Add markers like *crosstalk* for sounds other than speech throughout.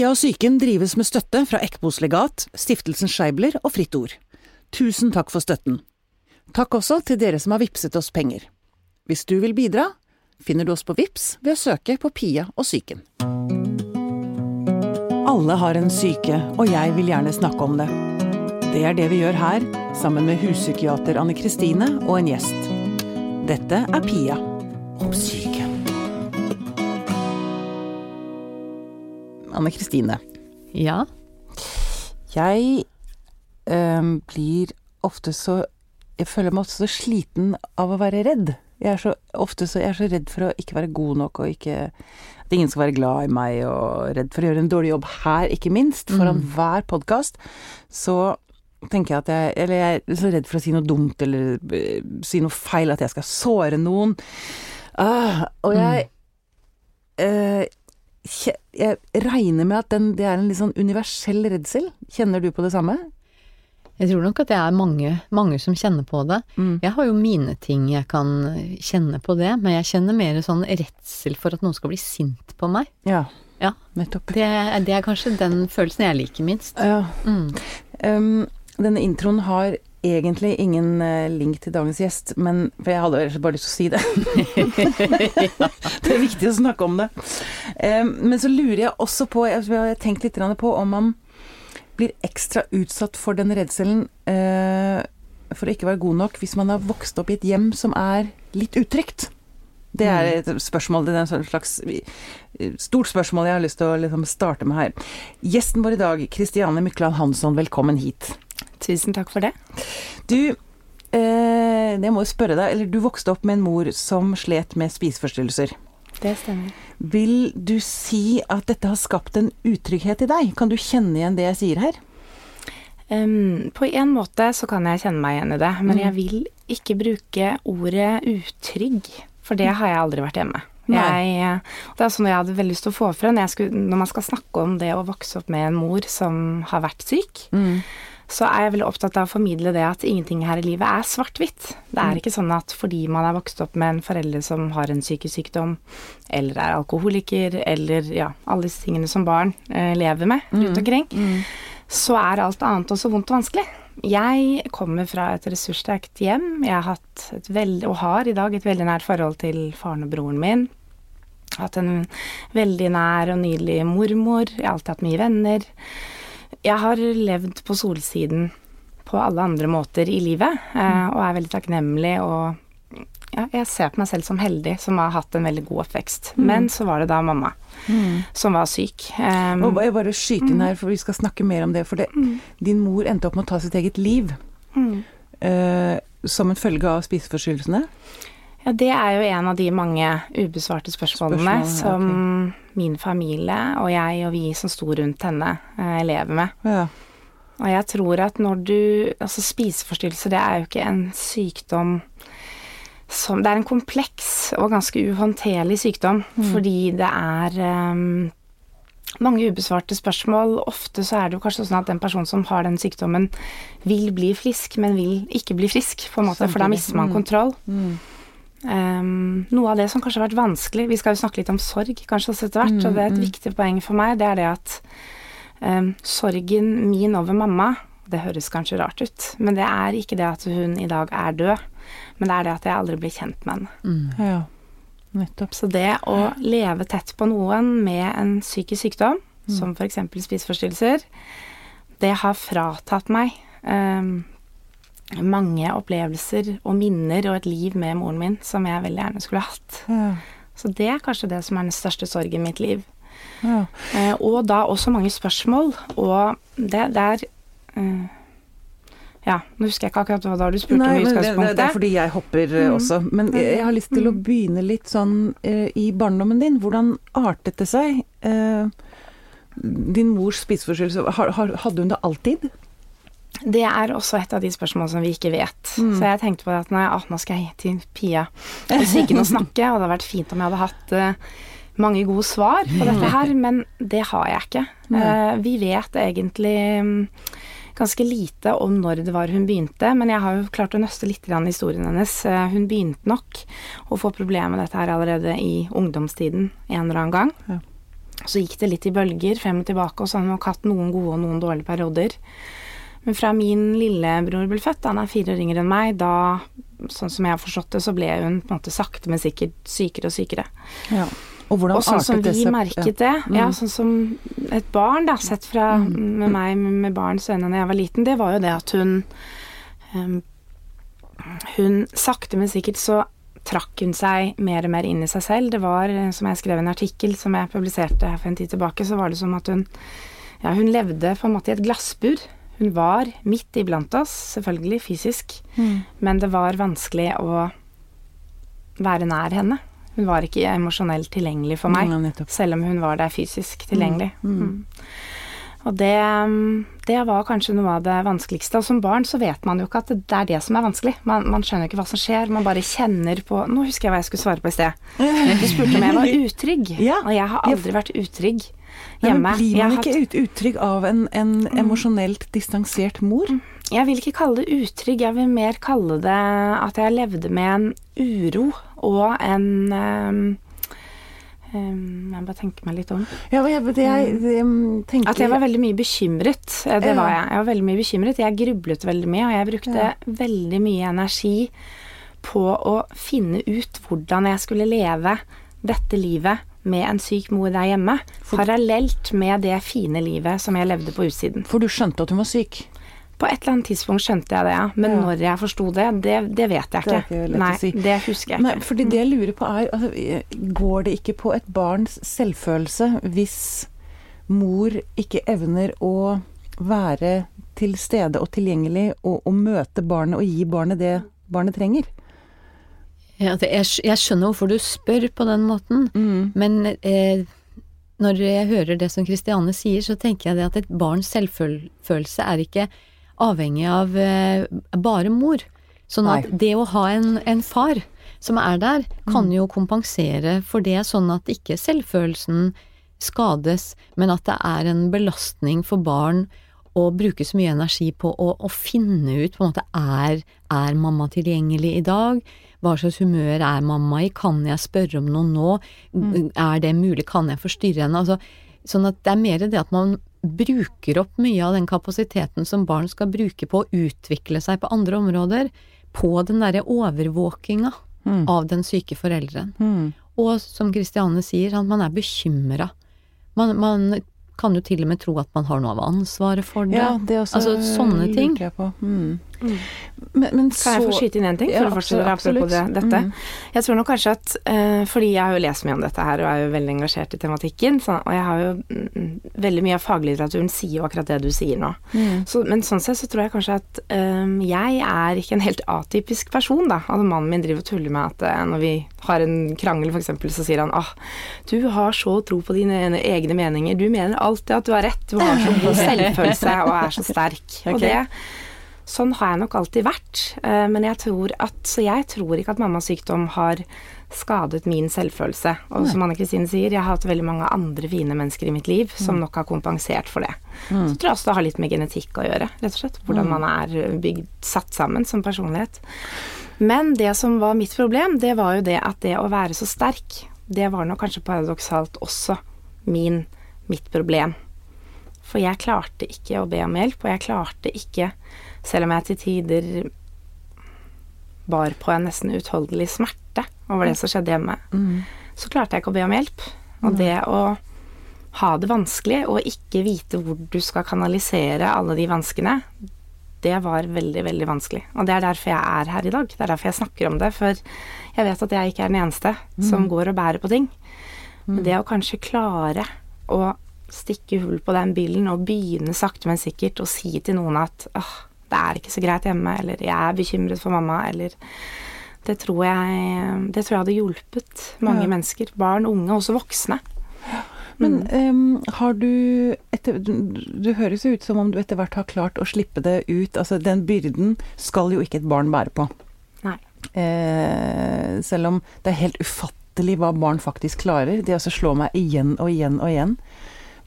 Pia og psyken drives med støtte fra Ekbos legat, Stiftelsen Scheibler og Fritt Ord. Tusen takk for støtten. Takk også til dere som har vippset oss penger. Hvis du vil bidra, finner du oss på Vips ved å søke på Pia og psyken. Alle har en syke, og jeg vil gjerne snakke om det. Det er det vi gjør her, sammen med huspsykiater Anne Kristine og en gjest. Dette er Pia om syke. Anne Kristine, Ja. jeg øhm, blir ofte så Jeg føler meg ofte så sliten av å være redd. Jeg er så, ofte så, jeg er så redd for å ikke være god nok, og ikke, at ingen skal være glad i meg, og redd for å gjøre en dårlig jobb her, ikke minst. Foran hver podkast. Så tenker jeg at jeg Eller jeg er så redd for å si noe dumt, eller øh, si noe feil, at jeg skal såre noen. Ah, og jeg øh, kje- Jeg regner med at den, det er en litt sånn universell redsel. Kjenner du på det samme? Jeg tror nok at det er mange, mange som kjenner på det. Mm. Jeg har jo mine ting jeg kan kjenne på det, men jeg kjenner mer sånn redsel for at noen skal bli sint på meg. Ja, Ja. nettopp. Det, det er kanskje den følelsen jeg liker minst. Ja. Mm. Um, denne introen har egentlig ingen eh, link til dagens gjest, men for jeg hadde bare lyst til å si det. *laughs* det er viktig å snakke om det. Men så lurer jeg også på, jeg har tenkt litt på om man blir ekstra utsatt for den redselen eh, for å ikke være god nok hvis man har vokst opp i et hjem som er litt utrygt. Det er et spørsmål, det er en slags eh, stort spørsmål jeg har lyst til å liksom starte med her. Gjesten vår i dag, Kristiane Mykland Hansson, velkommen hit. Tusen takk for det. Du, eh, jeg må spørre deg, eller du vokste opp med en mor som slet med spiseforstyrrelser. Det stemmer. Vil du si at dette har skapt en utrygghet i deg? Kan du kjenne igjen det jeg sier her? Um, på en måte så kan jeg kjenne meg igjen i det, men Mm. jeg vil ikke bruke ordet utrygg, for det har jeg aldri vært hjemme. Jeg, eh, det er sånn jeg hadde veldig lyst til å få fra når, jeg skulle, når man skal snakke om det å vokse opp med en mor som har vært syk, så er jeg veldig opptatt av å formidle det at ingenting her i livet er svart-hvitt. Det Mm. er ikke sånn at fordi man er vokst opp med en forelder som har en psykisk sykdom, eller er alkoholiker, eller ja, alle disse tingene som barn eh, lever med rundt omkring, så er alt annet også vondt og vanskelig. Jeg kommer fra et ressurssterkt hjem. Jeg har hatt et veld, og har i dag et veldig nært forhold til faren og broren min. Hatt en veldig nær og nydelig mormor. Jeg har alltid hatt mye venner. Jeg har levd på solsiden på alle andre måter i livet, eh, og er veldig takknemlig og ja, jeg ser på meg selv som heldig som har hatt en veldig god oppvekst. Men så var det da mamma som var syk. Um, Og jeg bare skyte inn her, for vi skal snakke mer om det. For det, din mor endte opp med å ta sitt eget liv mm. eh, som en følge av spiseforstyrrelsene. Ja, det er jo en av de mange ubesvarte spørsmålene Spørsmål, som min familie og jeg og vi som sto rundt henne, eh, lever med. Ja. Og jeg tror at når du Altså, spiseforstyrrelse, det er jo ikke en sykdom som Det er en kompleks og ganske uhåndterlig sykdom, fordi det er um, mange ubesvarte spørsmål. Ofte så er det jo kanskje sånn at den personen som har den sykdommen, vil bli frisk, men vil ikke bli frisk, på en måte, for da mister man Mm. kontroll. Mm. Um, noe av det som kanskje har vært vanskelig Vi skal jo snakke litt om sorg kanskje også etter hvert, Mm, og det er et mm. viktig poeng for meg. Det er det at um, sorgen min over mamma Det høres kanskje rart ut, men det er ikke det at hun i dag er død. Men det er det at jeg aldri blir kjent med henne. Mm. ja. Nettopp. Så det å leve tett på noen med en psykisk sykdom, som f.eks. spiseforstyrrelser, det har fratatt meg um, mange opplevelser og minner og et liv med moren min som jeg veldig gjerne skulle hatt. Ja. Så det er kanskje det som er den største sorgen i mitt liv. Ja. Eh, og da også mange spørsmål, og det, det er eh, Ja, nå husker jeg ikke akkurat hva du spurte Nei, om i men det, det, utgangspunktet. er fordi jeg hopper eh, Mm. også. Men jeg, jeg har lyst til å begynne litt sånn eh, i barndommen din. Hvordan artet det seg? Eh, din mors spiseforstyrrelse, hadde hun det alltid? Det er også et av de spørsmålene som vi ikke vet. Mm. Så jeg tenkte på det at nei, ah, nå skal jeg til Pia og psyken og snakke, og det hadde vært fint om jeg hadde hatt uh, mange gode svar på dette her, men det har jeg ikke. Eh, vi vet egentlig um, ganske lite om når det var hun begynte, men jeg har jo klart å nøste litt i historien hennes. Eh, hun begynte nok å få problemer med dette her allerede i ungdomstiden en eller annen gang. Ja. Så gikk det litt i bølger, frem og tilbake, og så har hun nok hatt noen gode og noen dårlige perioder. Men fra min lillebror ble født, han er fire år yngre enn meg, da, sånn som jeg har forstått det, så ble hun på en måte sakte, men sikkert sykere og sykere. Ja. Og Og sånn som vi merket det, ja, Mm. sånn som et barn, da, sett fra med meg med barns øyne da jeg var liten, det var jo det at hun um, Hun sakte, men sikkert så trakk hun seg mer og mer inn i seg selv. Det var, eh, som jeg skrev en artikkel som jeg publiserte her for en tid tilbake, så var det som at hun Ja, hun levde på en måte i et glassbur. Hun var midt iblant oss, selvfølgelig fysisk, Mm. men det var vanskelig å være nær henne. Hun var ikke emosjonelt tilgjengelig for meg. Ja. Selv om hun var der fysisk tilgjengelig. Mm. Mm. Og det, det var kanskje noe av det vanskeligste. Og som barn så vet man jo ikke at det er det som er vanskelig. Man, man skjønner ikke hva som skjer, man bare kjenner på Nå husker jeg hva jeg skulle svare på i sted. *laughs* Du spurte om jeg var utrygg. Ja. Og jeg har aldri vært utrygg hjemme. men blir Jeg man ikke hatt... utrygg av en, en emosjonelt distansert mor? Jeg vil ikke kalle det utrygg, jeg vil mer kalle det at jeg levde med en uro og en um, um, Jeg bare tenke meg litt om. Ja, jeg, det jeg, det, tenker At jeg var veldig mye bekymret. eh, Det var jeg. Jeg var veldig mye bekymret. Jeg grublet veldig mye, og jeg brukte veldig mye energi på å finne ut hvordan jeg skulle leve dette livet med en syk mor der hjemme, parallelt med det fine livet som jeg levde på utsiden. For du skjønte at hun var syk? På et eller annet tidspunkt skjønte jeg det, ja. Men Ja. når jeg forsto det, det, det vet jeg Det er ikke. lett Nei, å si. det husker jeg Nei, ikke. fordi det jeg lurer på er altså, Går det ikke på et barns selvfølelse hvis mor ikke evner å være til stede og tilgjengelig og, og møte barnet og gi barnet det barnet trenger? Ja, jeg, jeg skjønner hvorfor du spør på den måten, Mm. men eh, når jeg hører det som Kristiane sier, så tenker jeg det at et barns selvfølelse er ikke avhengig av eh, bare mor. Sånn at Nei. det å ha en, en far som er der, kan jo kompensere for det, sånn at ikke selvfølelsen skades, men at det er en belastning for barn å bruke så mye energi på å, å finne ut på en måte er, er mamma tilgjengelig i dag? Hva slags humør er mamma i? Kan jeg spørre om noe nå? Er det mulig? Kan jeg forstyrre henne? Altså, sånn at det er mer det at man bruker opp mye av den kapasiteten som barn skal bruke på å utvikle seg på andre områder, på den derre overvåkinga av den syke forelderen. Mm. Og som Kristiane sier, at man er bekymra. Man, man kan jo til og med tro at man har noe av ansvaret for det. Ja, det også altså sånne ting. på. Mm. Men, men så Kan jeg få skyte inn en ting? For Ja, å fortsette absolutt, apropos det, dette. Mm. Jeg tror nok kanskje at uh, Fordi jeg har jo lest mye om dette her, og er jo veldig engasjert i tematikken. Så, og jeg har jo mm, Veldig mye av faglitteraturen sier jo akkurat det du sier nå. Mm. Så, men sånn sett så tror jeg kanskje at um, jeg er ikke en helt atypisk person, da. Altså mannen min driver og tuller med at uh, når vi har en krangel, f.eks., så sier han ah, du har så tro på dine egne meninger. Du mener alltid at du har rett. Du har så god *laughs* selvfølelse og er så sterk. Og det Sånn har jeg nok alltid vært, eh, men jeg tror at Så jeg tror ikke at mammas sykdom har skadet min selvfølelse. Og som Anne Kristine sier, jeg har hatt veldig mange andre fine mennesker i mitt liv som nok har kompensert for det. Så tror jeg også det har litt med genetikk å gjøre, rett og slett. Hvordan man er bygd, satt sammen som personlighet. Men det som var mitt problem, det var jo det at det å være så sterk, det var nok kanskje paradoksalt også min, mitt problem. For jeg klarte ikke å be om hjelp, og jeg klarte ikke, selv om jeg til tider bar på en nesten uutholdelig smerte over det som skjedde hjemme, Mm. så klarte jeg ikke å be om hjelp. Og det å ha det vanskelig og ikke vite hvor du skal kanalisere alle de vanskene, det var veldig, veldig vanskelig. Og det er derfor jeg er her i dag. Det er derfor jeg snakker om det. For jeg vet at jeg ikke er den eneste som går og bærer på ting. Men det å kanskje klare å stikke hull på den bilen og begynne sakte, men sikkert å si til noen at åh, det er ikke så greit hjemme, eller jeg er bekymret for mamma, eller det tror jeg, det tror jeg hadde hjulpet mange Ja. mennesker. Barn, unge, også voksne. Men um, har du, etter, du du høres jo ut som om du etter hvert har klart å slippe det ut. Altså, den byrden skal jo ikke et barn bære på. Nei. Eh, selv om det er helt ufattelig hva barn faktisk klarer. Det altså slår meg igjen og igjen og igjen.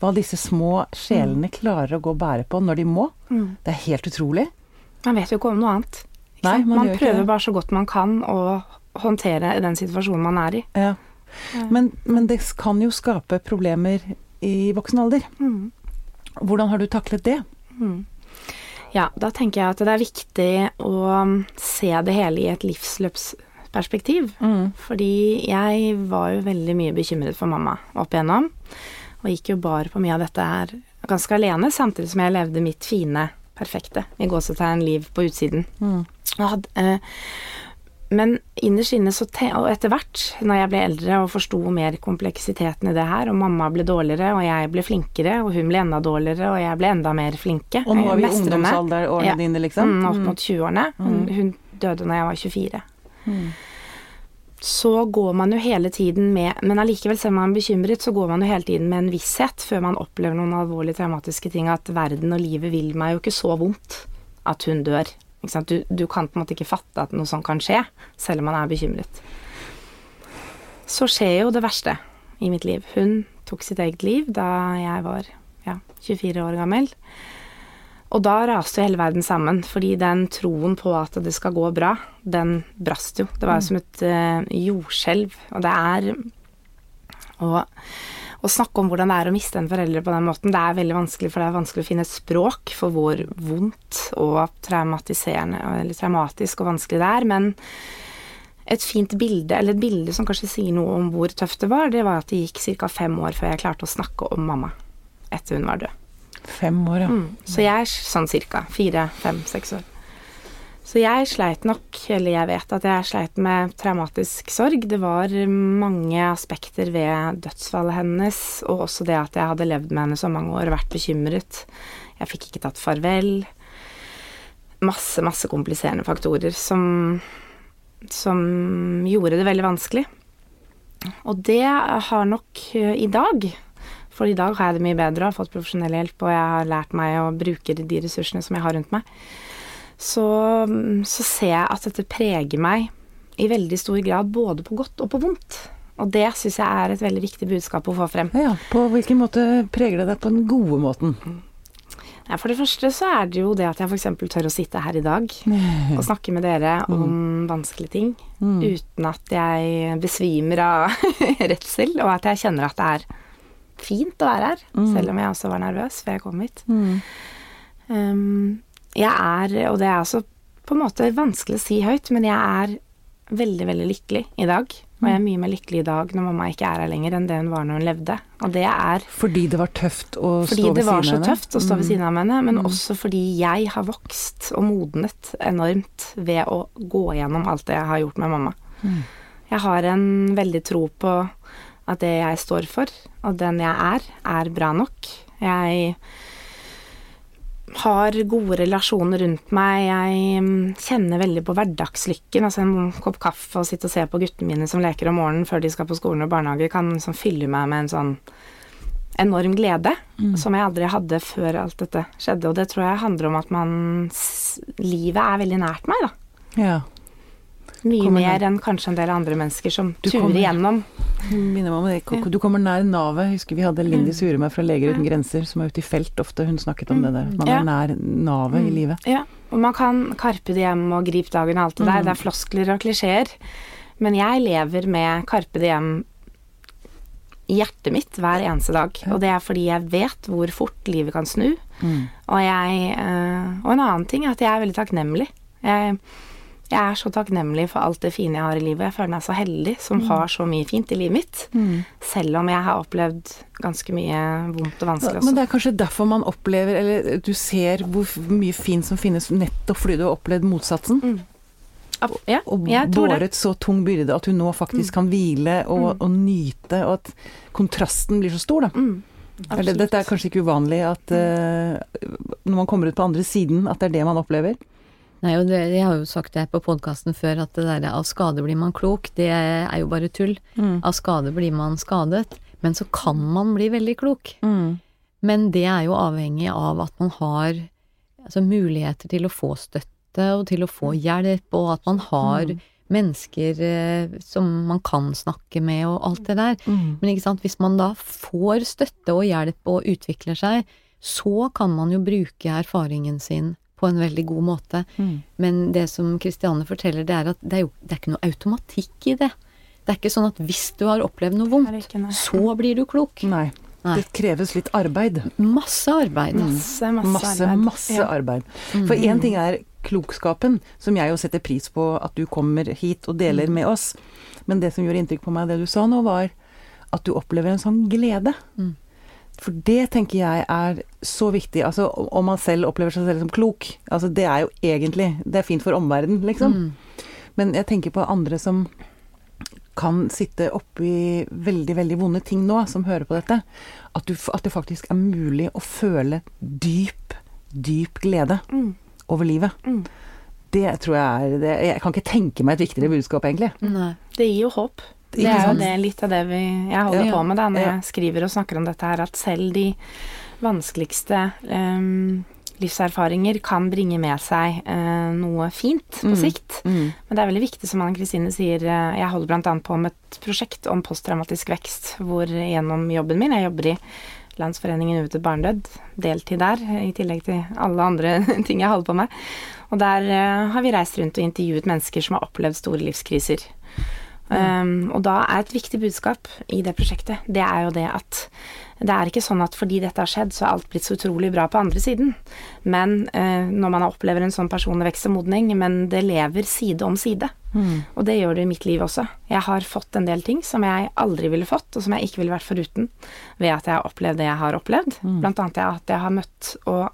Hva disse små sjelene klarer å gå og bære på når de må. Det er helt utrolig. Man vet jo ikke om noe annet. Nei, man man prøver bare så godt man kan å håndtere den situasjonen man er i. Ja. Men, men det kan jo skape problemer i voksen alder. Mm. Hvordan har du taklet det? Mm. Ja, da tenker jeg at det er viktig å se det hele i et livsløpsperspektiv. Fordi jeg var jo veldig mye bekymret for mamma opp igjennom. Og gikk jo bar på mye av dette her ganske alene, samtidig som jeg levde mitt fine, perfekte, i gåsetegn, liv på utsiden. Og hadde, eh, men innerst inne så Og etter hvert, når jeg ble eldre og forsto mer kompleksiteten i det her, og mamma ble dårligere, og jeg ble flinkere, og hun ble enda dårligere, og jeg ble enda mer flinke Og nå er vi i ungdomsalderårene Ja. dine, liksom? Mm, opp mot 20-årene. Hun, hun døde når jeg var 24. Så går man jo hele tiden med Men allikevel, selv om man er bekymret, så går man jo hele tiden med en visshet før man opplever noen alvorlige traumatiske ting, at verden og livet vil meg jo ikke så vondt at hun dør. Du, du kan på en måte ikke fatte at noe sånt kan skje, selv om man er bekymret. Så skjer jo det verste i mitt liv. Hun tok sitt eget liv da jeg var ja, 24 år gammel. Og da raste jo hele verden sammen, fordi den troen på at det skal gå bra, den brast jo. Det var jo som et uh, jordskjelv. Og det er å, å snakke om hvordan det er å miste en forelder på den måten, det er veldig vanskelig, for det er vanskelig å finne et språk for hvor vondt og traumatiserende, eller traumatisk og vanskelig det er. Men et fint bilde, eller et bilde som kanskje sier noe om hvor tøft det var, det var at det gikk ca. fem år før jeg klarte å snakke om mamma etter hun var død. Fem år, ja. Mm. Så jeg sånn cirka. Fire, fem, seks år. Så jeg sleit nok, eller jeg vet at jeg sleit med traumatisk sorg. Det var mange aspekter ved dødsfallet hennes, og også det at jeg hadde levd med henne så mange år og vært bekymret. Jeg fikk ikke tatt farvel. Masse, masse kompliserende faktorer som, som gjorde det veldig vanskelig. Og det har nok eh, i dag for i dag har jeg det mye bedre og har fått profesjonell hjelp, og jeg har lært meg å bruke de ressursene som jeg har rundt meg. Så, så ser jeg at dette preger meg i veldig stor grad både på godt og på vondt. Og det syns jeg er et veldig viktig budskap å få frem. Ja, På hvilken måte preger det deg på den gode måten? Ja, for det første så er det jo det at jeg f.eks. tør å sitte her i dag *laughs* og snakke med dere om vanskelige ting uten at jeg besvimer av *laughs* redsel, og at jeg kjenner at det er fint å være her, selv om jeg også var nervøs før jeg kom hit. Um, jeg er, og det er også på en måte vanskelig å si høyt, men jeg er veldig, veldig lykkelig i dag. Og jeg er mye mer lykkelig i dag når mamma ikke er her lenger, enn det hun var når hun levde. Og det er Fordi det var tøft å stå ved siden av henne? Fordi det var så tøft å stå ved siden av henne, men også fordi jeg har vokst og modnet enormt ved å gå gjennom alt det jeg har gjort med mamma. Jeg har en veldig tro på at det jeg står for, og den jeg er, er bra nok. Jeg har gode relasjoner rundt meg. Jeg mm, kjenner veldig på hverdagslykken. Altså en kopp kaffe og sitte og se på guttene mine som leker om morgenen før de skal på skolen og barnehage, kan liksom fylle meg med en sånn enorm glede som jeg aldri hadde før alt dette skjedde. Og det tror jeg handler om at man Livet er veldig nært meg, da. Ja. Mye Kommer mer enn kanskje en del andre mennesker som Du turer kommer- igjennom. Om. Du kommer nær navet. Husker vi hadde Lindy Suremar fra Leger uten grenser, som er ute i felt ofte. Hun snakket om det der. Man er nær navet i livet. Ja, og man kan karpe det hjem og gripe dagen og alt det der. Det er floskler og klisjeer. Men jeg lever med karpe det hjem i hjertet mitt hver eneste dag. Og det er fordi jeg vet hvor fort livet kan snu. Og, jeg, eh, og en annen ting er at jeg er veldig takknemlig. Jeg, jeg er så takknemlig for alt det fine jeg har i livet. Jeg føler meg så heldig som har så mye fint i livet mitt. Selv om jeg har opplevd ganske mye vondt og vanskelig også. Men det er kanskje derfor man opplever, eller du ser hvor mye fint som finnes nettopp fordi du har opplevd motsatsen. Mm. ja, Og båret så tung byrde at hun nå faktisk kan hvile og, og nyte, og at kontrasten blir så stor, da. Mm, Eller, dette er kanskje ikke uvanlig at uh, når man kommer ut på andre siden, at det er det man opplever. Nei, og det, jeg har jo sagt det på podkasten før, at det derre 'av skade blir man klok', det er jo bare tull. Av skade blir man skadet. Men så kan man bli veldig klok. Men det er jo avhengig av at man har altså, muligheter til å få støtte og til å få hjelp, og at man har mennesker eh, som man kan snakke med og alt det der. Men ikke sant, hvis man da får støtte og hjelp og utvikler seg, så kan man jo bruke erfaringen sin på en veldig god måte. Men det som Kristiane forteller, det er at det er jo det er ikke noe automatikk i det. Det er ikke sånn at hvis du har opplevd noe vondt, ikke, så blir du klok. Nei. Nei. Det kreves litt arbeid. Masse arbeid. Masse, masse, Masse, arbeid. masse Ja. arbeid. For én ting er klokskapen, som jeg jo setter pris på at du kommer hit og deler med oss. Men det som gjorde inntrykk på meg, det du sa nå, var at du opplever en sånn glede. Mm. For det tenker jeg er så viktig. Altså om man selv opplever seg selv som klok. Altså det er jo egentlig Det er fint for omverdenen, liksom. Mm. Men jeg tenker på andre som kan sitte oppi veldig, veldig vonde ting nå, som hører på dette. At, du, at det faktisk er mulig å føle dyp, dyp glede Mm. over livet. Mm. Det tror jeg er det, Jeg kan ikke tenke meg et viktigere budskap, egentlig. Nei. Det gir jo håp. Det er jo det, litt av det vi, jeg holder Ja. på med da, når jeg skriver og snakker om dette her, at selv de vanskeligste um, livserfaringer kan bringe med seg uh, noe fint på Mm. sikt. Mm. Men det er veldig viktig, som Anne Kristine sier, uh, jeg holder bl.a. på med et prosjekt om posttraumatisk vekst, hvor gjennom jobben min, jeg jobber i Landsforeningen uventet barnedød, deltid der, i tillegg til alle andre *laughs* ting jeg holder på med. Og der uh, har vi reist rundt og intervjuet mennesker som har opplevd store livskriser. Um, og da er et viktig budskap i det prosjektet, det er jo det at det er ikke sånn at fordi dette har skjedd, så er alt blitt så utrolig bra på andre siden. Men uh, når man opplever en sånn personlig vekst og modning, men det lever side om side. Mm. Og det gjør det i mitt liv også. Jeg har fått en del ting som jeg aldri ville fått, og som jeg ikke ville vært foruten ved at jeg har opplevd det jeg har opplevd. Blant annet at jeg har møtt og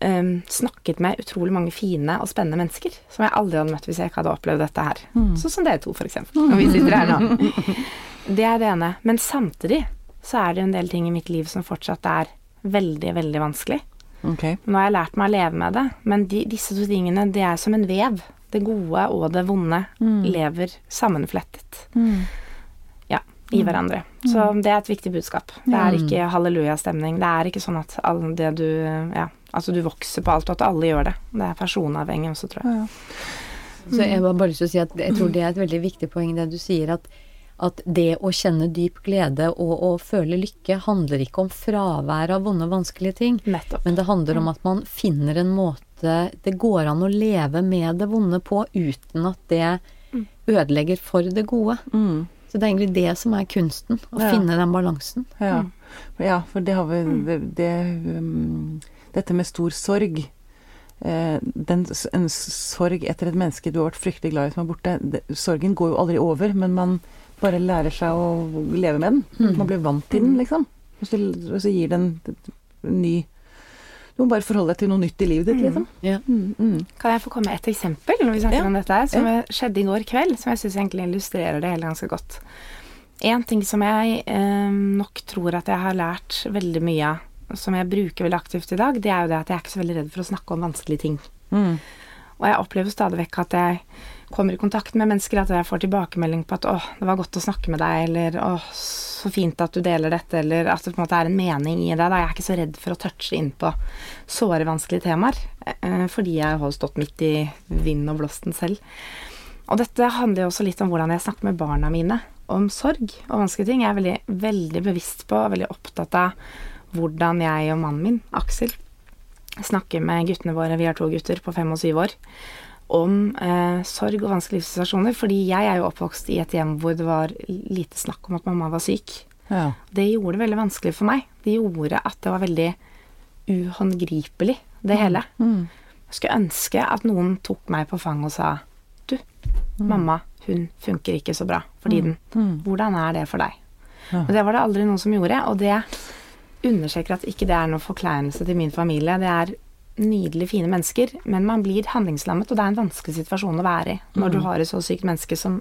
em, snakket med utrolig mange fine og spennende mennesker som jeg aldri hadde møtt hvis jeg ikke hadde opplevd dette her. Sånn som dere to, eksempel. Når vi sitter her nå. *laughs* Det er det ene. Men samtidig så er det en del ting i mitt liv som fortsatt er veldig, veldig vanskelig. Okay. Nå har jeg lært meg å leve med det, men de, disse to tingene, det er som en vev. Det gode og det vonde lever sammenflettet ja, i hverandre. Så det er et viktig budskap. Det er ikke hallelujastemning. Det er ikke sånn at det du Ja, altså du vokser på alt, og at alle gjør det. Det er personavhengig også, tror jeg. Så jeg har bare lyst til å si at jeg tror det er et veldig viktig poeng det du sier, at, at det å kjenne dyp glede og, å føle lykke handler ikke om fravær av vonde og vanskelige ting, Nettopp. men det handler om at man finner en måte det går an å leve med det vonde på uten at det ødelegger for det gode. Mm. Så det er egentlig det som er kunsten, å Ja. finne den balansen. Ja. ja, for det har vi det, det, um, Dette med stor sorg eh, den, En sorg etter et menneske du har vært fryktelig glad i som er borte det, Sorgen går jo aldri over, men man bare lærer seg å leve med den. Man blir vant til den, liksom. Og så, og så gir den en ny Du må bare forholde deg til noe nytt i livet ditt, liksom. Ja. Mm, mm. Kan jeg få komme med et eksempel når vi snakker Ja. om dette her, som skjedde i går kveld, som jeg syns egentlig illustrerer det hele ganske godt. En ting som jeg eh, nok tror at jeg har lært veldig mye av, som jeg bruker veldig aktivt i dag, det er jo det at jeg er ikke så veldig redd for å snakke om vanskelige ting. Mm. Og jeg opplever stadig vekk at jeg kommer i kontakt med mennesker, at jeg får tilbakemelding på at 'å, det var godt å snakke med deg', eller 'å, så fint at du deler dette', eller at det på en måte er en mening i det. Da jeg er ikke så redd for å touche inn på såre vanskelige temaer, eh, fordi jeg har stått midt i vind og blåsten selv. Og dette handler jo også litt om hvordan jeg snakker med barna mine om sorg og vanskelige ting. Jeg er veldig, veldig bevisst på og veldig opptatt av hvordan jeg og mannen min, Aksel, snakker med guttene våre, vi har to gutter på fem og syv år, om eh, sorg og vanskelige livssituasjoner. Fordi jeg er jo oppvokst i et hjem hvor det var lite snakk om at mamma var syk. Ja. Det gjorde det veldig vanskelig for meg. Det gjorde at det var veldig uhåndgripelig, det hele. Mm. Jeg skulle ønske at noen tok meg på fanget og sa Du, mamma, hun funker ikke så bra for tiden. Mm. Hvordan er det for deg? Ja. Og det var det aldri noen som gjorde, og det understreker at ikke det er noen forkleinelse til min familie. Det er nydelig fine mennesker, men man blir handlingslammet, og det er en vanskelig situasjon å være i når du har et så sykt menneske som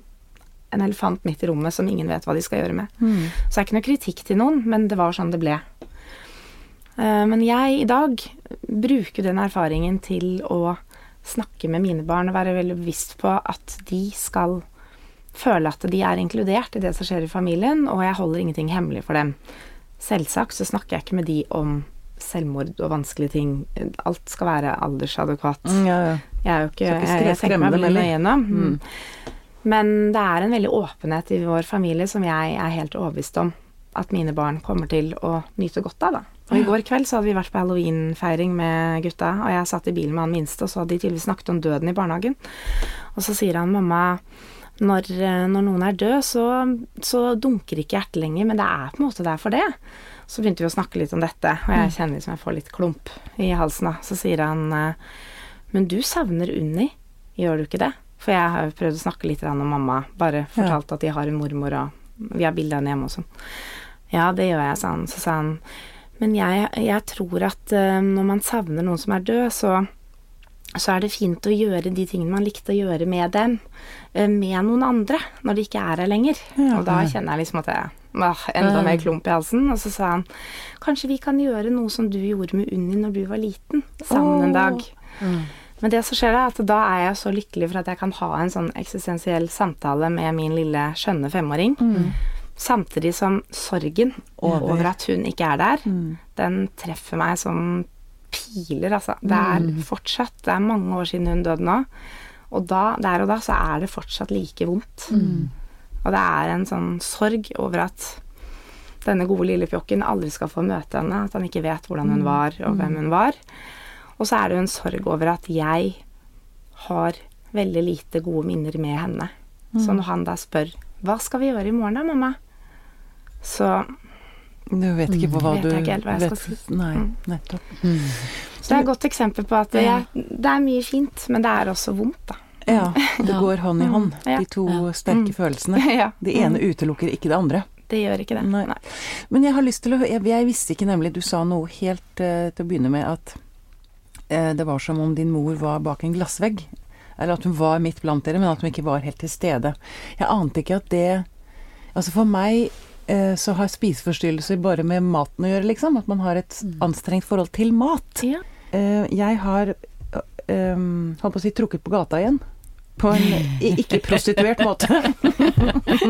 en elefant midt i rommet som ingen vet hva de skal gjøre med. Mm. Så det er ikke noe kritikk til noen, men det var sånn det ble. Eh, Men jeg i dag bruker den erfaringen til å snakke med mine barn og være veldig bevisst på at de skal føle at de er inkludert i det som skjer i familien, og jeg holder ingenting hemmelig for dem. Selvsagt så snakker jeg ikke med de om selvmord og vanskelige ting. Alt skal være aldersadekvat. Mm, ja, ja. Jeg er jo ikke, ikke jeg, jeg tenker meg veldig nøye gjennom. Mm. Men det er en veldig åpenhet i vår familie som jeg er helt overbevist om at mine barn kommer til å nyte godt av, da. Og i går kveld så hadde vi vært på halloweenfeiring med gutta, og jeg satt i bilen med han minste, og så hadde de tydeligvis snakket om døden i barnehagen. Og så sier han mamma når, eh, når noen er død, så, så dunker ikke hjertet lenger, men det er på en måte der for det. Så begynte vi å snakke litt om dette, og jeg kjenner liksom jeg får litt klump i halsen. da. Så sier han eh, Men du savner Unni, gjør du ikke det? For jeg har jo prøvd å snakke litt om mamma, bare fortalt at de har en mormor, og vi har bilde av henne hjemme og sånn. Ja, det gjør jeg, sa han. Så sa han Men jeg, jeg tror at eh, når man savner noen som er død, så så er det fint å gjøre de tingene man likte å gjøre med dem, eh, med noen andre, når de ikke er her lenger. Ja. Og da kjenner jeg liksom at jeg enda mer klump i halsen. Og så sa han kanskje vi kan gjøre noe som du gjorde med Unni når du var liten, sammen en dag. Men det som skjer er at da er jeg så lykkelig for at jeg kan ha en sånn eksistensiell samtale med min lille skjønne femåring. Samtidig som sorgen Over. over. at hun ikke er der, den treffer meg som piler, altså. Det er fortsatt Det er mange år siden hun døde nå. Og da, der og da så er det fortsatt like vondt. Og det er en sånn sorg over at denne gode lille pjokken aldri skal få møte henne, at han ikke vet hvordan hun var og hvem hun var. Og så er det jo en sorg over at jeg har veldig lite gode minner med henne. Så når han da spør hva skal vi gjøre i morgen da, mamma? Så Du vet ikke på hva Vet du jeg ikke helt hva jeg skal si. Nei, Mm. nettopp. Så det er et godt eksempel på at jeg, det er mye fint, men det er også vondt, da. Ja, *laughs* det går hånd i hånd, Ja. de to sterke Mm. følelsene. *laughs* Det ene utelukker ikke det andre. Det gjør ikke det. Nei. Nei. Men jeg har lyst til å Jeg, jeg visste ikke nemlig Du sa noe helt uh, til å begynne med at uh, det var som om din mor var bak en glassvegg. Eller at hun var midt blant dere, men at hun ikke var helt til stede. Jeg ante ikke at det Altså for meg uh, så har spiseforstyrrelser bare med maten å gjøre, liksom. At man har et anstrengt forhold til mat. Ja. Jeg har holdt på å si trukket på gata igjen. På en ikke-prostituert måte.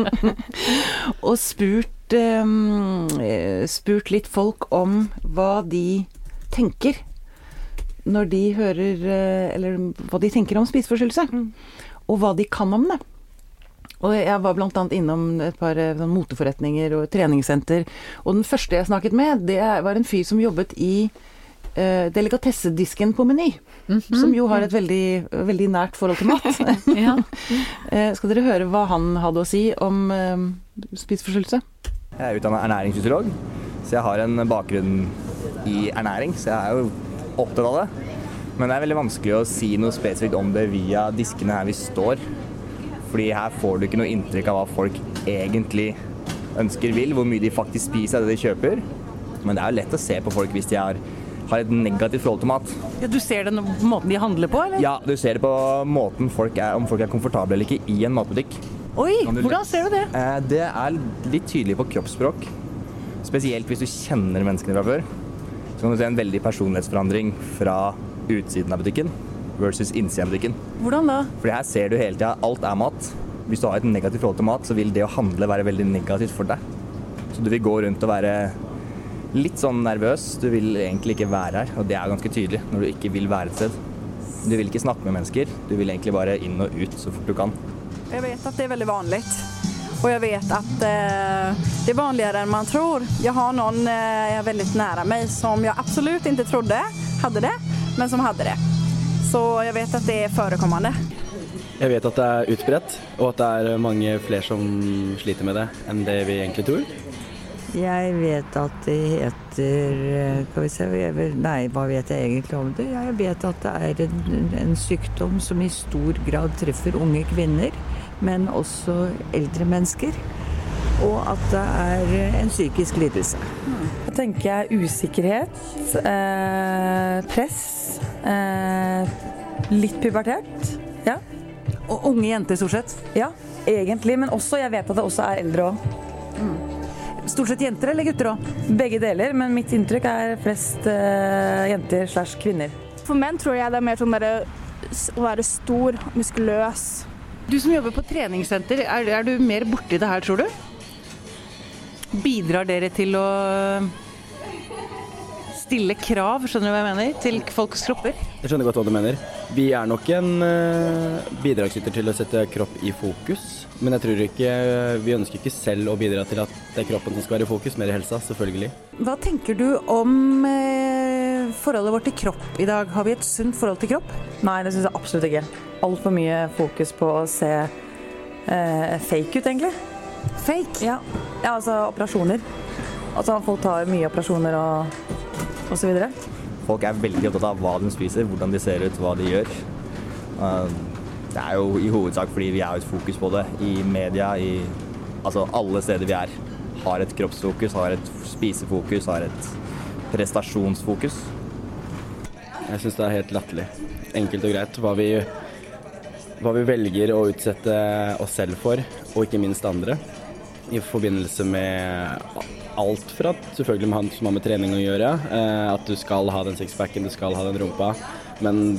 *laughs* og spurt, eh, spurt litt folk om hva de tenker når de hører eh, Eller hva de tenker om spiseforstyrrelse. Mm. Og hva de kan om det. Og jeg var annet innom et par sånn moteforretninger og treningssenter. Og den første jeg snakket med, det var en fyr som jobbet i eh, delikatessedisken på Meny. Som jo har et veldig, veldig nært forhold til mat. *laughs* *laughs* Eh, skal dere høre hva han hadde å si om eh, spiseforstyrrelse? Jeg er utdanna ernæringsfysiolog, så jeg har en bakgrunn i ernæring. Så jeg er jo opptatt av det. Men det er veldig vanskelig å si noe spesifikt om det via diskene her vi står. Fordi her får du ikke noe inntrykk av hva folk egentlig ønsker vil, hvor mye de faktisk spiser av det de kjøper. Men det er jo lett å se på folk hvis de har, har et negativt forhold til mat. Ja, du ser det på måten de handler på, eller? Ja, du ser det på måten folk er, om folk er komfortable eller ikke i en matbutikk. Oi, hvordan ser du det? Eh, Det er litt tydelig på kroppsspråk. Spesielt hvis du kjenner menneskene fra før. Så kan du se en veldig personlighetsforandring fra utsiden av butikken versus innsiden av butikken. Hvordan da? Fordi her ser du hele tida alt er mat. Hvis du har et negativt forhold til mat, så vil det å handle være veldig negativt for deg. Så du vil gå rundt og være litt sånn nervøs. Du vil egentlig ikke være her, og det er ganske tydelig når du ikke vil være et sted. Du vil ikke snakke med mennesker, du vil egentlig bare inn og ut så fort du kan. Jeg vet at det er veldig vanlig, og jeg vet at eh, det er vanligere enn man tror. Jeg har noen eh, veldig nære meg som jeg absolutt ikke trodde hadde det, men som hadde det. Så jeg vet at det er forekommende. Jeg vet at det er utbredt, og at det er mange flere som sliter med det enn det vi egentlig tror. Jeg vet at det heter eh, Skal vi se vet- Nei, hva vet jeg egentlig om det? Jeg vet at det er en, en sykdom som i stor grad treffer unge kvinner, men også eldre mennesker. Og at det er en psykisk lidelse. Da tenker jeg usikkerhet, eh, press, eh, litt pubertert. Ja. Og unge jenter, stort sett. ja, egentlig. Men også, jeg vet at det også er eldre òg. Stort sett jenter eller gutter òg? Begge deler, men mitt inntrykk er flest uh, jenter slash kvinner. For menn tror jeg det er mer sånn derre å være stor, muskuløs. Du som jobber på treningssenter, er, er du mer borti det her, tror du? Bidrar dere til å stille krav, skjønner du hva jeg mener, til folks kropper? Jeg skjønner godt hva du mener. Vi er nok en eh, bidragsyter til å sette kropp i fokus. Men jeg tror ikke Vi ønsker ikke selv å bidra til at det er kroppen som skal være i fokus, mer i helsa, selvfølgelig. Hva tenker du om eh, forholdet vårt til kropp i dag? Har vi et sunt forhold til kropp? Nei, det syns jeg absolutt ikke. Altfor mye fokus på å se eh, fake ut, egentlig. Fake? Ja. ja, altså operasjoner. Altså folk tar mye operasjoner og, videre. Folk er veldig opptatt av hva de spiser, hvordan de ser ut, hva de gjør. Uh, Det er jo i hovedsak fordi vi har et fokus på det i media, i altså alle steder vi er. Har et kroppsfokus, har et spisefokus, har et prestasjonsfokus. Jeg syns det er helt latterlig. Enkelt og greit. Hva vi, hva vi velger å utsette oss selv for, og ikke minst andre. I forbindelse med alt fra selvfølgelig med han som har med trening å gjøre, eh, at du skal ha den sixpacken, du skal ha den rumpa, men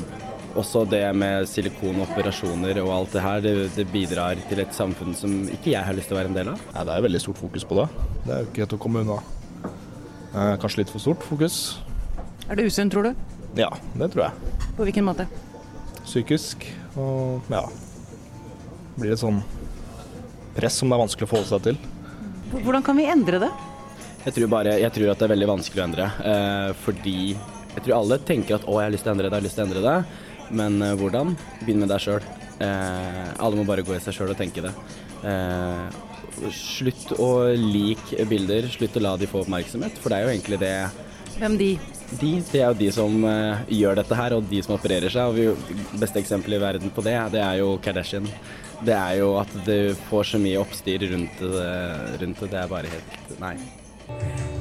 også det med silikonoperasjoner og alt det her, det, det bidrar til et samfunn som ikke jeg har lyst til å være en del av. Ja, det er veldig stort fokus på det. Det er jo ikke helt å komme unna. Eh, kanskje litt for stort fokus. Er det usunt, tror du? Ja, det tror jeg. På hvilken måte? Psykisk og ja. Blir et sånn press som det er vanskelig å forholde seg til. Hvordan kan vi endre det? Jeg tror, bare, jeg tror at det er veldig vanskelig å endre, eh, fordi jeg tror alle tenker at å, jeg har lyst til å endre det, jeg har lyst til å endre det. Men eh, hvordan? Begynn med deg sjøl. Eh, alle må bare gå i seg sjøl og tenke det. Eh, slutt å like bilder, slutt å la de få oppmerksomhet, for det er jo egentlig det Hvem de? De, det er jo de som eh, gjør dette her, og de som opererer seg. Og vi, beste eksempelet i verden på det, det er jo Kardashian. Det er jo at du får så mye oppstyr rundt det. Rundt det. det er bare helt Nei.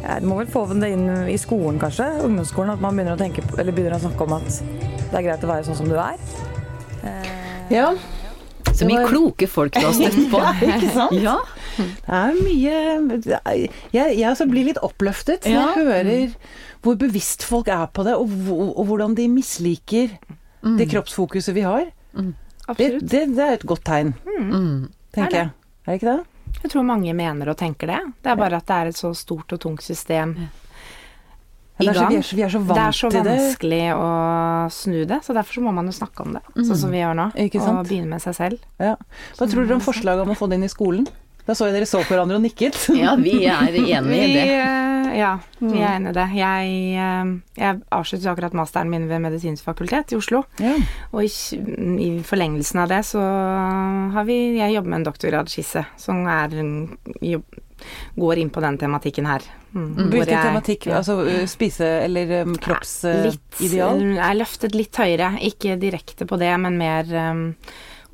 Ja, du må vel få det inn i skolen, kanskje? Ungdomsskolen. At man begynner å, tenke, eller begynner å snakke om at det er greit å være sånn som du er. Ja. Så mye var- kloke folk du har støtt på. *laughs* Ikke sant? Ja. Det er mye Jeg, jeg også blir litt oppløftet når Ja. jeg hører hvor bevisst folk er på det, og, og hvordan de misliker det kroppsfokuset vi har. Det, Absolutt. det, det er et godt tegn, Mm. tenker jeg. Er det ikke det? Jeg tror mange mener og tenker det. Det er bare at det er et så stort og tungt system Ja, er så, gang. vi, er så, vi er så Det Det er så vanskelig det. å snu det, så derfor så må man jo snakke om det. Sånn som vi gjør nå. Ikke sant? Og begynne med seg selv. Ja. Hva tror dere om forslaget om å få det inn i skolen? Da så jeg dere så på hverandre og nikket. ja, vi er enig i det. Ja, vi er enig i det. Jeg, eh, jeg avsluttet akkurat masteren min ved Medisinsk fakultet i Oslo. Ja. Og i, i forlengelsen av det så har vi Jeg jobber med en doktorgradsskisse som er jobb, går inn på den tematikken her. Mm, Hvilken jeg- tematikk? ja. Altså spise- eller um, kroppsideal? Jeg er løftet litt høyere, ikke direkte på det, men mer um,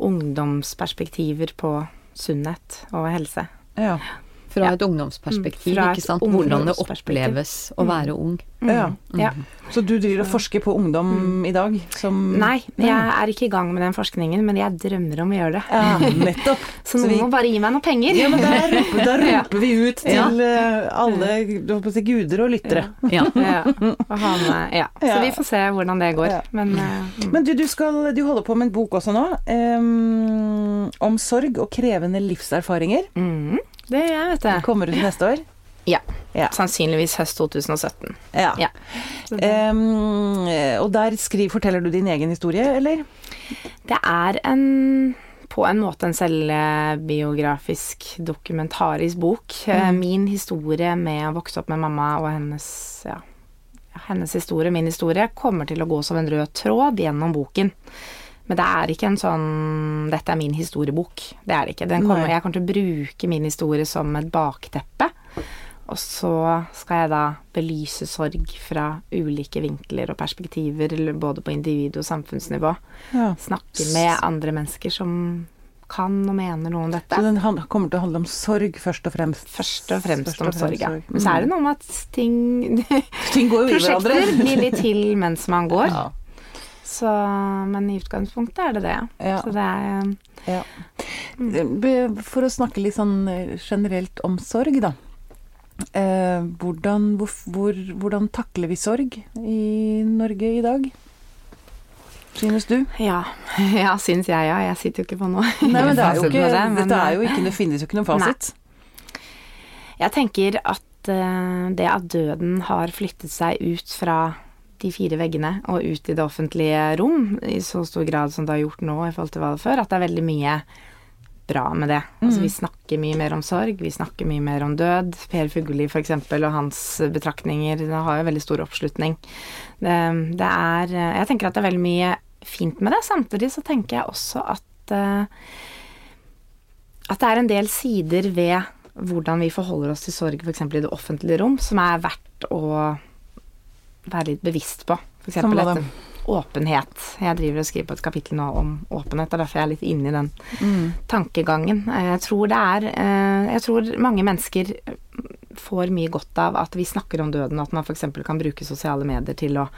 ungdomsperspektiver på sunnhet og helse. Ja. Fra Ja. et ungdomsperspektiv, Fra et ikke sant. Hvordan det oppleves å være ung. Ja. Ja. Så du driver og forsker på ungdom i dag? Som Nei, jeg er ikke i gang med den forskningen, men jeg drømmer om å gjøre det. Ja, nettopp. *laughs* Så Så noen vi- må bare gi meg noen penger. Ja, men da roper, *laughs* da roper vi ut til Ja. eh, alle du holdt å si, guder og lyttere. Ja. ja. Og med, ja. Så vi får se hvordan det går. Ja. Men mm. Men du, du, skal, du holder på med en bok også nå, um, om sorg og krevende livserfaringer. mm, det gjør jeg, vet du. kommer ut neste år. Ja. Ja. Sannsynligvis høst 2017. Ja. Ja. Um, og der skriver, forteller du din egen historie, eller? Det er en på en måte en selvbiografisk, dokumentarisk bok. Mm. Min historie med å vokse opp med mamma og hennes ja, hennes historie, min historie, kommer til å gå som en rød tråd gjennom boken. Men det er ikke en sånn 'dette er min historiebok'. Det er det ikke. Den kommer, jeg kommer til å bruke min historie som et bakteppe. Og så skal jeg da belyse sorg fra ulike vinkler og perspektiver, både på individ- og samfunnsnivå. Ja. Snakke med andre mennesker som kan og mener noe om dette. Så den kommer til å handle om sorg, først og fremst? Først og fremst Først om og fremst sorg, ja. Men så er det noe med at ting Ting går jo i *laughs* Prosjekter blir litt til mens man går. Ja. Så, men i utgangspunktet er det det. Ja. Så det er Ja. Be- For å snakke litt sånn eh, generelt om sorg, da. Eh, hvordan, hvor, hvor, hvordan takler vi sorg i Norge i dag? Synes du? Ja, *laughs* ja syns jeg, ja. Jeg sitter jo ikke på noe. Nei, men det er jo *laughs* ikke, det, men, er jo ikke, det finnes jo ikke noen *laughs* fasit. Jeg tenker at eh, det at døden har flyttet seg ut fra de fire veggene og ut i det offentlige rom i så stor grad som det har gjort nå i forhold til hva det var før, at det er veldig mye bra med det. Altså, vi snakker mye mer om sorg, vi snakker mye mer om død. Per Fugelli f.eks. og hans betraktninger det har jo veldig stor oppslutning. Det, det er Jeg tenker at det er veldig mye fint med det. Samtidig så tenker jeg også at uh, at det er en del sider ved hvordan vi forholder oss til sorg f.eks. i det offentlige rom, som er verdt å være litt bevisst på. Eksempel dette åpenhet. Jeg driver og skriver på et kapittel nå om åpenhet, og derfor er jeg litt inne i den Mm. tankegangen. Eh, Jeg tror det er eh, Jeg tror mange mennesker får mye godt av at vi snakker om døden, at man f.eks. kan bruke sosiale medier til å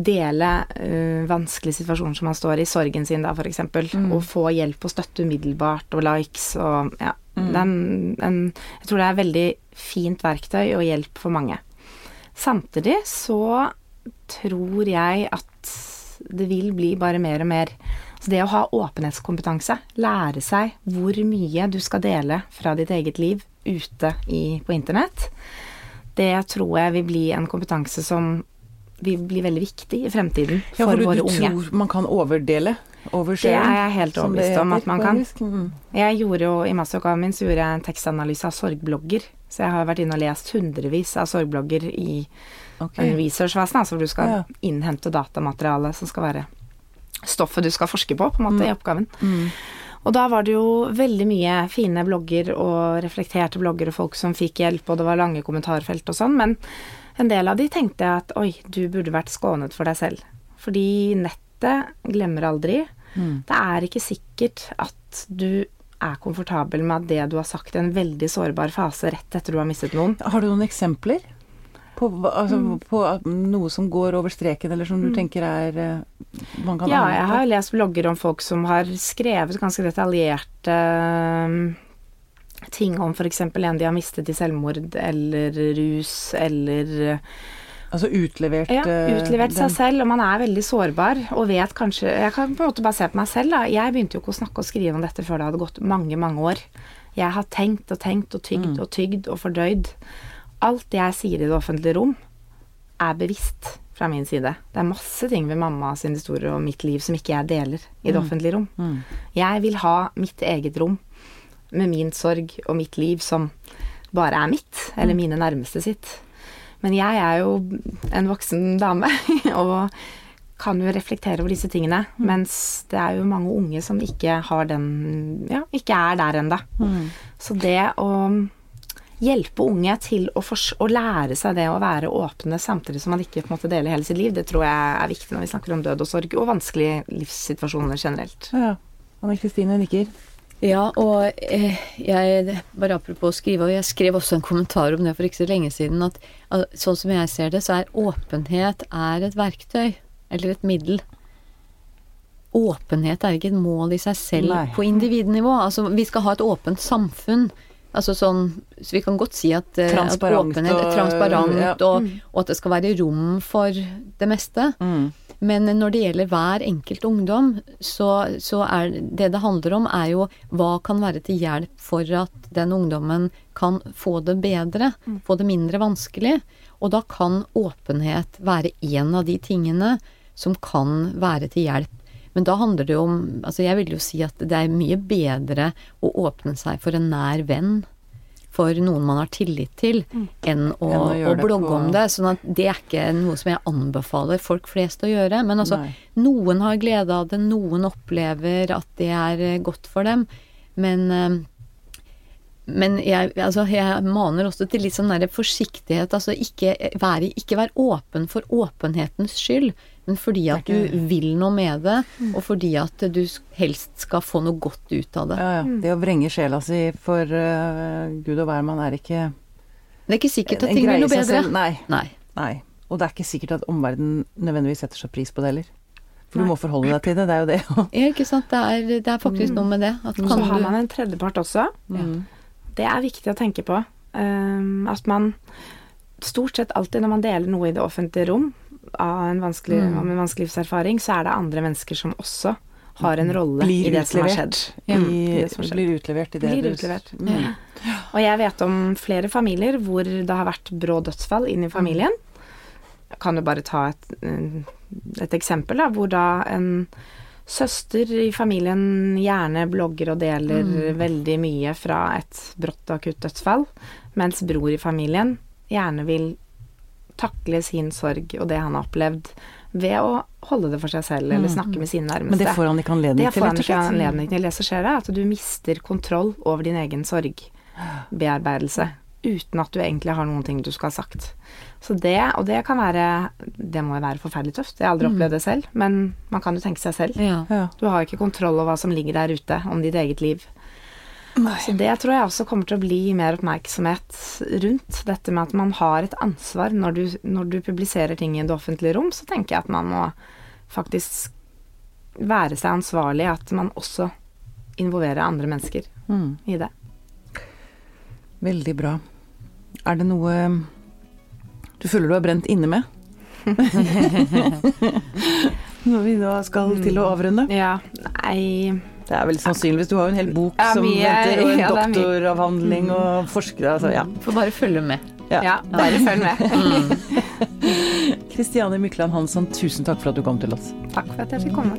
dele uh, vanskelige situasjoner som man står i, sorgen sin da f.eks., Mm. og få hjelp og støtte umiddelbart, og likes og ja. Mm. Den, er en, en, jeg tror det er et veldig fint verktøy og hjelp for mange. Samtidig så tror jeg at det vil bli bare mer og mer Så det å ha åpenhetskompetanse, lære seg hvor mye du skal dele fra ditt eget liv ute i, på internett, det tror jeg vil bli en kompetanse som vil bli veldig viktig i fremtiden Ja, for for du, våre du unge. tror man kan overdele? Det er jeg helt overbevist om at man kan. Mm. Jeg gjorde jo, I masteroppgaven min så gjorde jeg en tekstanalyse av sorgblogger. Så jeg har vært inne og lest hundrevis av sorgblogger i okay. researchvesenet, altså hvor du skal Ja. innhente datamateriale som skal være stoffet du skal forske på, på en måte, i oppgaven. Mm. Og da var det jo veldig mye fine blogger og reflekterte blogger og folk som fikk hjelp, og det var lange kommentarfelt og sånn, men en del av de tenkte jeg at oi, du burde vært skånet for deg selv. Fordi nettet glemmer aldri. Mm. Det er ikke sikkert at du er komfortabel med at det du har sagt i en veldig sårbar fase rett etter du har mistet noen. Har du noen eksempler på, altså, Mm. på noe som går over streken, eller som du tenker er eh, man kan Ja, jeg har lest blogger om folk som har skrevet ganske detaljerte um, ting om f.eks. en de har mistet i selvmord, eller rus, eller Altså utlevert Ja, eh, utlevert den- seg selv, og man er veldig sårbar og vet kanskje Jeg kan på en måte bare se på meg selv, da. Jeg begynte jo ikke å snakke og skrive om dette før det hadde gått mange, mange år. Jeg har tenkt og tenkt og tygd og tygd og fordøyd. Alt jeg sier i det offentlige rom, er bevisst fra min side. Det er masse ting ved mamma sin historie og mitt liv som ikke jeg deler i det offentlige rom. Mm. Jeg vil ha mitt eget rom med min sorg og mitt liv som bare er mitt, eller mine nærmeste sitt. Men jeg er jo en voksen dame *laughs* og kan jo reflektere over disse tingene, mens det er jo mange unge som ikke har den Ja, ikke er der ennå. Så det å hjelpe unge til å, å lære seg det å være åpne samtidig som man ikke på en måte deler hele sitt liv, det tror jeg er viktig når vi snakker om død og sorg, og vanskelige livssituasjoner generelt. Ja. Anne Kristine nikker. Ja, og eh, jeg Bare apropos å skrive, og jeg skrev også en kommentar om det for ikke så lenge siden, at, at sånn som jeg ser det, så er åpenhet er et verktøy, eller et middel. Åpenhet er ikke et mål i seg selv Nei. på individnivå. Altså, vi skal ha et åpent samfunn. Altså sånn, så vi kan godt si at, transparent, at Transparent åpenhet er og- transparent, ja. og, og at det skal være rom for det meste. Mm. Men når det gjelder hver enkelt ungdom, så, så er det det handler om, er jo hva kan være til hjelp for at den ungdommen kan få det bedre, få det mindre vanskelig. Og da kan åpenhet være en av de tingene som kan være til hjelp. Men da handler det jo om Altså jeg vil jo si at det er mye bedre å åpne seg for en nær venn. For noen man har tillit til, enn å, Enn å å det blogge på- om det. Sånn at det er ikke noe som jeg anbefaler folk flest å gjøre. Men altså, Nei. noen har glede av det, noen opplever at det er godt for dem. Men eh, men jeg, altså, jeg maner også til litt sånn forsiktighet. Altså ikke vær, ikke vær åpen for åpenhetens skyld, men fordi at du vil noe med det, og fordi at du helst skal få noe godt ut av det. Ja, ja. Det å vrenge sjela si for uh, Gud og hvermann er ikke Det er ikke sikkert at ting blir noe bedre. Nei. Nei. Nei. Og det er ikke sikkert at omverdenen nødvendigvis setter så pris på det heller. For du må forholde deg til det, det er jo det. Ja, ikke sant. Det er, det er faktisk noe med det. At Så har man en tredjepart også. Mm. Det er viktig å tenke på. Um, at man stort sett alltid når man deler noe i det offentlige rom av en vanskelig, Mm. om en vanskelig livserfaring, så er det andre mennesker som også har en rolle i det som har skjedd. I, Ja, i det som har skjedd. blir utlevert i det Blir utlevert. Mm. Og jeg vet om flere familier hvor det har vært brå dødsfall inn i familien. Jeg kan jo bare ta et, eh, et eksempel, da, hvor da en søster i familien gjerne blogger og deler veldig mye fra et brått og akutt dødsfall, mens bror i familien gjerne vil takle sin sorg og det han har opplevd, ved å holde det for seg selv eller snakke med sine nærmeste. Men det får han ikke anledning Det til, får han ikke anledning til. Det som skjer, er at du mister kontroll over din egen sorg. Uten at du egentlig har noen ting du skal ha sagt. Så det, og det kan være Det må jo være forferdelig tøft. Jeg har aldri Mm. opplevd det selv, men man kan jo tenke seg selv. Ja. Ja. Du har jo ikke kontroll over hva som ligger der ute, om ditt eget liv. Så det tror jeg også kommer til å bli mer oppmerksomhet rundt. Dette med at man har et ansvar når du, når du publiserer ting i det offentlige rom, så tenker jeg at man må faktisk være seg ansvarlig, at man også involverer andre mennesker Mm. i det. Veldig bra. Er det noe du føler du har brent inne med? *laughs* Når vi da skal til å avrunde? Ja, nei Det er vel sannsynligvis Du har jo en hel bok Ja, som mye- venter, og en ja, doktoravhandling og forskere altså, ja. Får bare følge med. Ja, bare følg med. *laughs* Kristiane Mykland Hansson, tusen takk for at du kom til oss. Takk for at jeg fikk komme.